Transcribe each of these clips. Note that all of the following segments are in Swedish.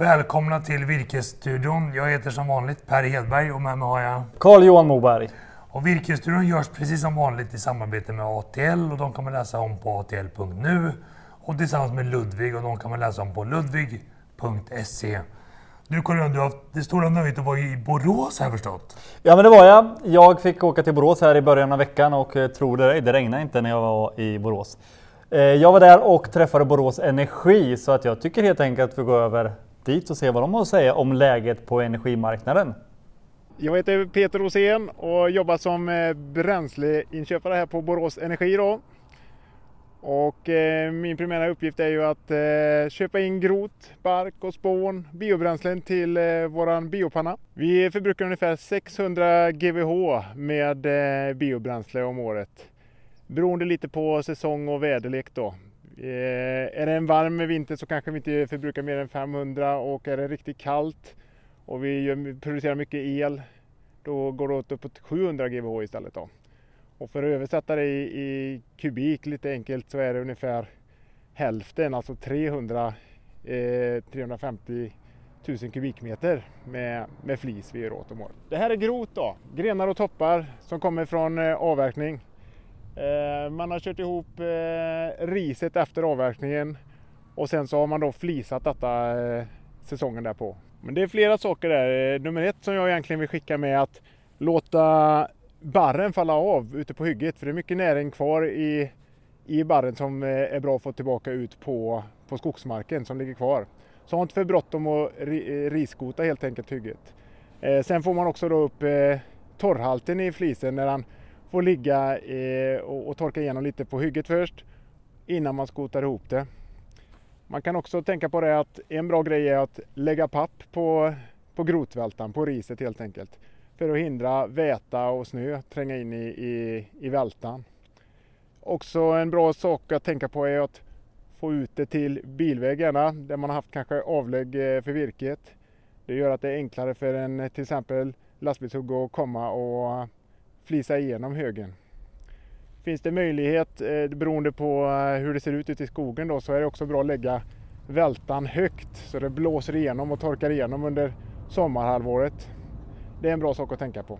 Välkomna till Virkesstudion. Jag heter som vanligt Per Hedberg och med mig har jag Carl-Johan Moberg. Och Virkesstudion görs precis som vanligt i samarbete med ATL och de kan man läsa om på atl.nu och tillsammans med Ludvig och de kan man läsa om på ludvig.se. Du Carl du har haft det stora nöjet att vara i Borås jag förstått. Ja men det var jag. Jag fick åka till Borås här i början av veckan och eh, tror det, det regnade inte när jag var i Borås. Eh, jag var där och träffade Borås Energi så att jag tycker helt enkelt att vi går över dit och se vad de har att säga om läget på energimarknaden. Jag heter Peter Rosén och jobbar som eh, bränsleinköpare här på Borås Energi. Då. Och eh, min primära uppgift är ju att eh, köpa in grot, bark och spån, biobränslen till eh, våran biopanna. Vi förbrukar ungefär 600 GWh med eh, biobränsle om året. Beroende lite på säsong och väderlek då. Eh, är det en varm vinter så kanske vi inte förbrukar mer än 500 och är det riktigt kallt och vi gör, producerar mycket el då går det åt uppåt 700 GWh istället. Då. Och för att översätta det i, i, kubik lite enkelt så är det ungefär hälften, alltså 300, eh, 350 000 kubikmeter med, med flis vi gör åt om året. Det här är grot då, grenar och toppar som kommer från eh, avverkning. Eh, man har kört ihop eh, riset efter avverkningen och sen så har man då flisat detta eh, säsongen därpå. Men det är flera saker där. Nummer ett som jag egentligen vill skicka med är att låta barren falla av ute på hygget. För det är mycket näring kvar i, i barren som är bra att få tillbaka ut på, på skogsmarken som ligger kvar. Så ha inte för bråttom att riskota helt enkelt hygget. sen får man också då upp torrhalten i flisen när han får ligga eh, och, och torka igenom lite på hygget först innan man skotar ihop det. Man kan också tänka på det att en bra grej är att lägga papp på, på grotvältan, på riset helt enkelt. För att hindra väta och snö tränga in i, i, i vältan. Också en bra sak att tänka på är att få ut det till bilvägarna där man har haft kanske avlägg eh, för virket. Det gör att det är enklare för en till exempel lastbilshugg att komma och flisa igenom högen. Finns det möjlighet, eh, beroende på eh, hur det ser ut ute i skogen då, så är det också bra att lägga vältan högt så det blåser igenom och torkar igenom under sommarhalvåret. Det är en bra sak att tänka på.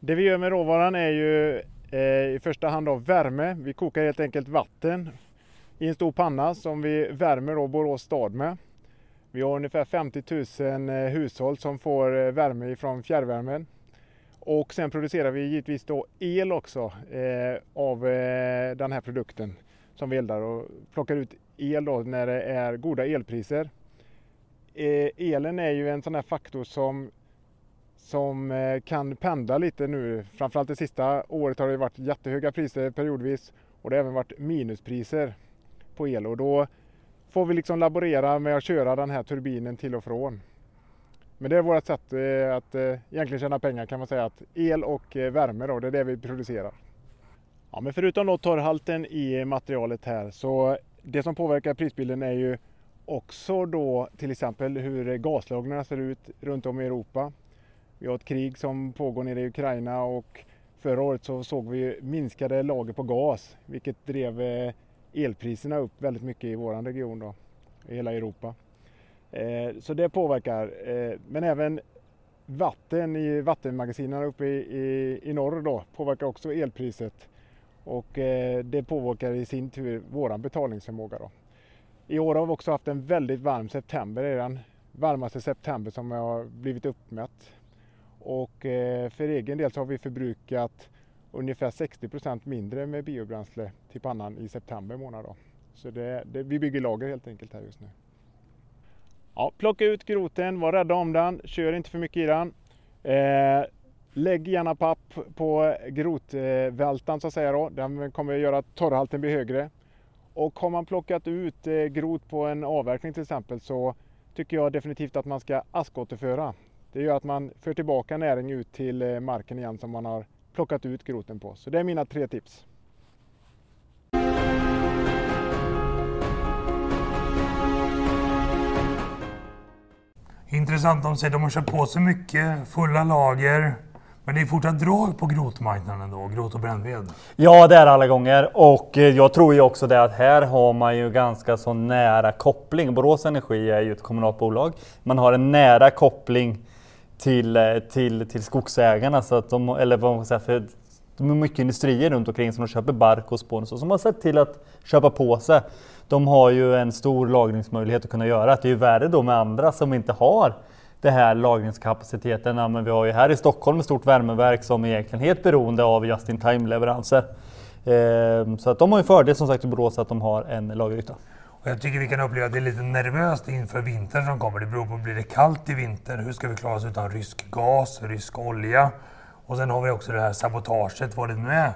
Det vi gör med råvaran är ju eh, i första hand då värme. Vi kokar helt enkelt vatten i en stor panna som vi värmer då Borås stad med. Vi har ungefär 50 000 hushåll som får värme ifrån fjärrvärmen. Och sen producerar vi givetvis då el också eh, av eh, den här produkten som vi eldar och plockar ut el då när det är goda elpriser. Eh, elen är ju en sån här faktor som, som eh, kan pendla lite nu. Framförallt det sista året har det varit jättehöga priser periodvis och det har även varit minuspriser på el och då får vi liksom laborera med att köra den här turbinen till och från. Men det är vårt sätt eh, att eh, egentligen tjäna pengar kan man säga. Att el och eh, värme då, det är det vi producerar. Ja, men förutom då torrhalten i materialet här så det som påverkar prisbilden är ju också då till exempel hur gaslagren ser ut runt om i Europa. Vi har ett krig som pågår nere i Ukraina och förra året så såg vi minskade lager på gas vilket drev elpriserna upp väldigt mycket i vår region då, i hela Europa. Eh, så det påverkar. Eh, men även vatten i vattenmagasinen uppe i, i, i norr då, påverkar också elpriset. Och eh, det påverkar i sin tur vår betalningsförmåga. Då. I år har vi också haft en väldigt varm september. Det är den varmaste september som har blivit uppmätt. Och eh, för egen del så har vi förbrukat ungefär 60 procent mindre med biobränsle till pannan i september månad. Då. Så det, det, vi bygger lager helt enkelt här just nu. Ja, plocka ut groten, var rädda om den, kör inte för mycket i den. Eh, lägg gärna papp på grotvältan så att säga då. Den kommer att göra att torrhalten blir högre. Och har man plockat ut eh, grot på en avverkning till exempel så tycker jag definitivt att man ska askåterföra. Det gör att man för tillbaka näring ut till eh, marken igen som man har plockat ut groten på. Så det är mina tre tips. Intressant, de säger att de har köpt på sig mycket, fulla lager. Men det är fortsatt drag på grotmarknaden då, grot och brännved? Ja, det är alla gånger. Och eh, jag tror ju också det att här har man ju ganska så nära koppling. Borås Energi är ju ett kommunalt bolag. Man har en nära koppling till, eh, till, till skogsägarna. Så att de, eller vad man säga, för de har mycket industrier runt omkring som de köper bark och spån och så. Som har sett till att köpa på sig. De har ju en stor lagringsmöjlighet att kunna göra. Det är ju värre då med andra som inte har den här lagringskapaciteten. Ja, men vi har ju här i Stockholm ett stort värmeverk som är egentligen helt beroende av just-in-time-leveranser. Ehm, så att de har ju fördel som sagt i Borås att de har en lageryta. Och jag tycker vi kan uppleva att det är lite nervöst inför vintern som kommer. Det beror på, blir det kallt i vinter? Hur ska vi klara oss utan rysk gas, rysk olja? Och sen har vi också det här sabotaget, vad det nu är,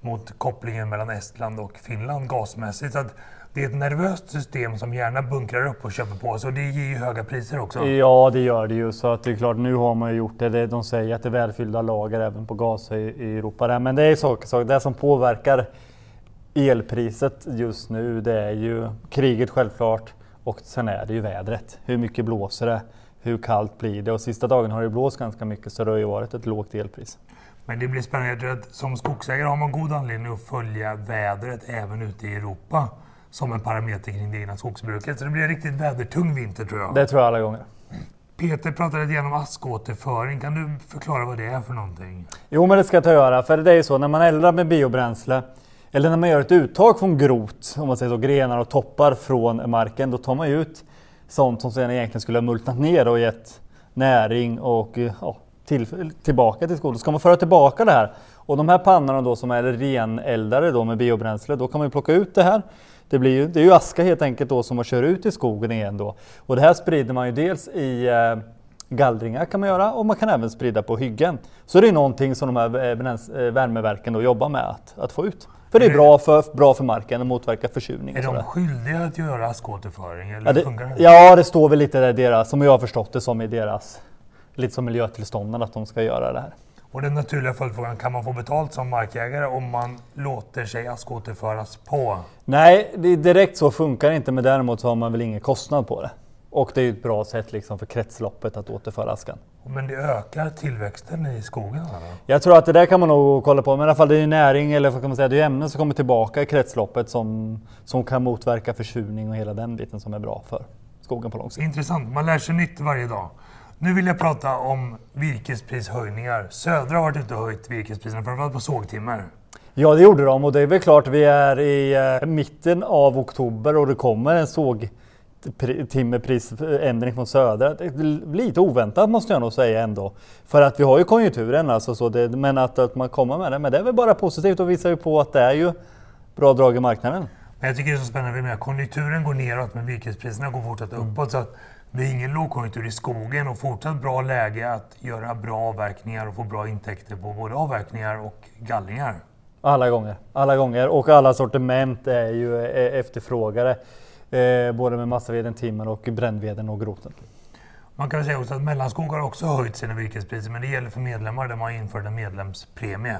mot kopplingen mellan Estland och Finland gasmässigt. Så att det är ett nervöst system som gärna bunkrar upp och köper på sig och det ger ju höga priser också. Ja, det gör det ju. Så att det är klart, nu har man ju gjort det. De säger att det är välfyllda lager även på gas i, Europa. Men det är saker, saker. det som påverkar elpriset just nu, det är ju kriget självklart och sen är det ju vädret. Hur mycket blåser det? Hur kallt blir det? Och sista dagen har det blåst ganska mycket så det har ju varit ett lågt elpris. Men det blir spännande. Jag tror att som skogsägare har man god anledning att följa vädret även ute i Europa som en parameter kring det egna skogsbruket. Så det blir en riktigt vädertung vinter tror jag. Det tror jag alla gånger. Peter pratade lite grann om askåterföring. Kan du förklara vad det är för någonting? Jo, men det ska jag ta och göra. För det är ju så när man eldar med biobränsle eller när man gör ett uttag från grot, om man säger så, grenar och toppar från marken, då tar man ut sånt som sedan egentligen skulle ha multnat ner och gett näring och eh, ja, till, tillbaka till skogen. Ska man föra tillbaka det här. Och de här pannorna då som är reneldade då med biobränsle, då kan man plocka ut det här det, blir ju, det är ju aska helt enkelt då som man kör ut i skogen igen då. Och det här sprider man ju dels i eh, gallringar kan man göra och man kan även sprida på hyggen. Så det är någonting som de här eh, värmeverken då jobbar med att, att få ut. För det är bra för, bra för marken och motverkar försurning. Är de skyldiga att göra askåterföring? Eller ja, det, det? ja, det står väl lite där deras, som jag har förstått det som i deras, lite som miljötillstånden att de ska göra det här. Och den naturliga följdfrågan, kan man få betalt som markägare om man låter sig askåterföras på? Nej, det direkt så funkar det inte, men däremot så har man väl ingen kostnad på det. Och det är ett bra sätt liksom för kretsloppet att återföra askan. Men det ökar tillväxten i skogen? Eller? Jag tror att det där kan man nog kolla på, men i alla fall det är näring eller vad kan man säga, det är ämnen som kommer tillbaka i kretsloppet som, som kan motverka försurning och hela den biten som är bra för skogen på lång sikt. Intressant, man lär sig nytt varje dag. Nu vill jag prata om virkesprishöjningar. Södra har varit ute och höjt virkespriserna, framförallt på sågtimmer. Ja, det gjorde de och det är väl klart vi är i eh, mitten av oktober och det kommer en sågtimmerprisändring från Södra. Lite oväntat måste jag nog säga ändå. För att vi har ju konjunkturen alltså, så det, men att, att man kommer med det. Men det är väl bara positivt och visar ju på att det är ju bra drag i marknaden. Men jag tycker det är så spännande med att konjunkturen går neråt men virkespriserna går fortsatt uppåt. Mm. Så att det är ingen lågkonjunktur i skogen och fortsatt bra läge att göra bra avverkningar och få bra intäkter på både avverkningar och gallringar. Alla gånger, alla gånger och alla sortiment är ju efterfrågade. Eh, både med massaveden, timmer och brännveden och groten. Man kan säga också att Mellanskog har också höjt sina virkespriser men det gäller för medlemmar där man infört en medlemspremie.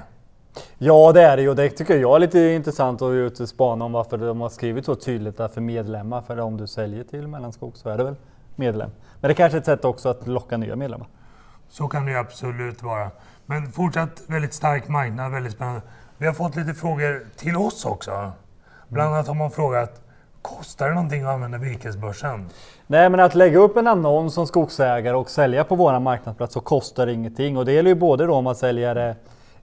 Ja det är det och det tycker jag är lite intressant att spana om varför de har skrivit så tydligt där för medlemmar. För om du säljer till Mellanskog så är det väl medlem. Men det är kanske är ett sätt också att locka nya medlemmar. Så kan det ju absolut vara. Men fortsatt väldigt stark marknad, väldigt spännande. Vi har fått lite frågor till oss också. Bland annat har man frågat Kostar det någonting att använda virkesbörsen? Nej, men att lägga upp en annons som skogsägare och sälja på våra marknadsplats så kostar ingenting. Och det gäller ju både då om man säljer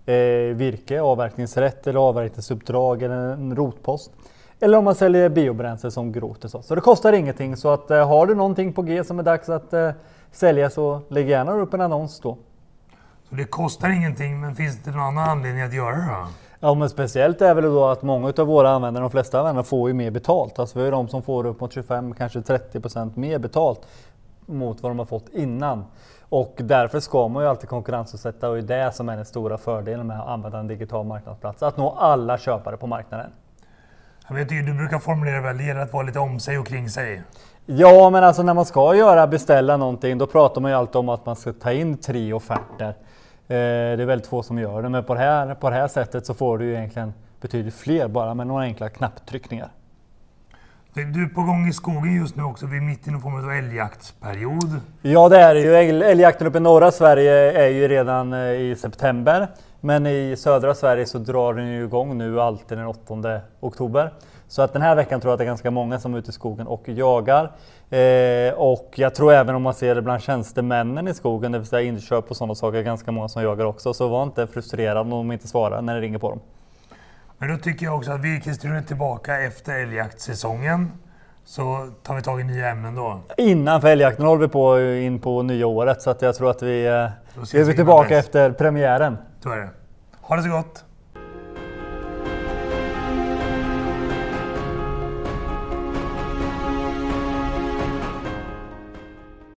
eh, virke, avverkningsrätt eller avverkningsuppdrag eller en rotpost. Eller om man säljer biobränsle som grot. Så. så det kostar ingenting. Så att, eh, har du någonting på G som är dags att eh, sälja så lägg gärna upp en annons då. Så det kostar ingenting, men finns det någon annan anledning att göra det då? Ja, men speciellt är väl då att många av våra användare, de flesta användare, får ju mer betalt. Alltså vi har de som får upp mot 25, kanske 30 procent mer betalt mot vad de har fått innan. Och därför ska man ju alltid konkurrensutsätta och det är det som är den stora fördelen med att använda en digital marknadsplats. Att nå alla köpare på marknaden. Jag vet ju, du brukar formulera väl, det gäller att vara lite om sig och kring sig. Ja, men alltså när man ska göra, beställa någonting, då pratar man ju alltid om att man ska ta in tre offerter. Eh, det är väldigt få som gör det, men på det, här, på det här sättet så får du ju egentligen betydligt fler bara med några enkla knapptryckningar. Du är på gång i skogen just nu också. Vi är mitt i någon form av älgjaktsperiod. Ja det är det ju. Älg- Älgjakten uppe i norra Sverige är ju redan eh, i september. Men i södra Sverige så drar den ju igång nu alltid den 8 oktober. Så att den här veckan tror jag att det är ganska många som är ute i skogen och jagar. Eh, och jag tror även om man ser det bland tjänstemännen i skogen, det vill säga inköp och sådana saker, ganska många som jagar också. Så var inte frustrerad om de inte svarar när det ringer på dem. Men då tycker jag också att Virkesstudion är tillbaka efter älgjaktssäsongen. Så tar vi tag i nya ämnen då. Innan för älgjakten håller vi på in på nya året så att jag tror att vi, eh, vi är tillbaka efter premiären. Så är det. Ha det så gott!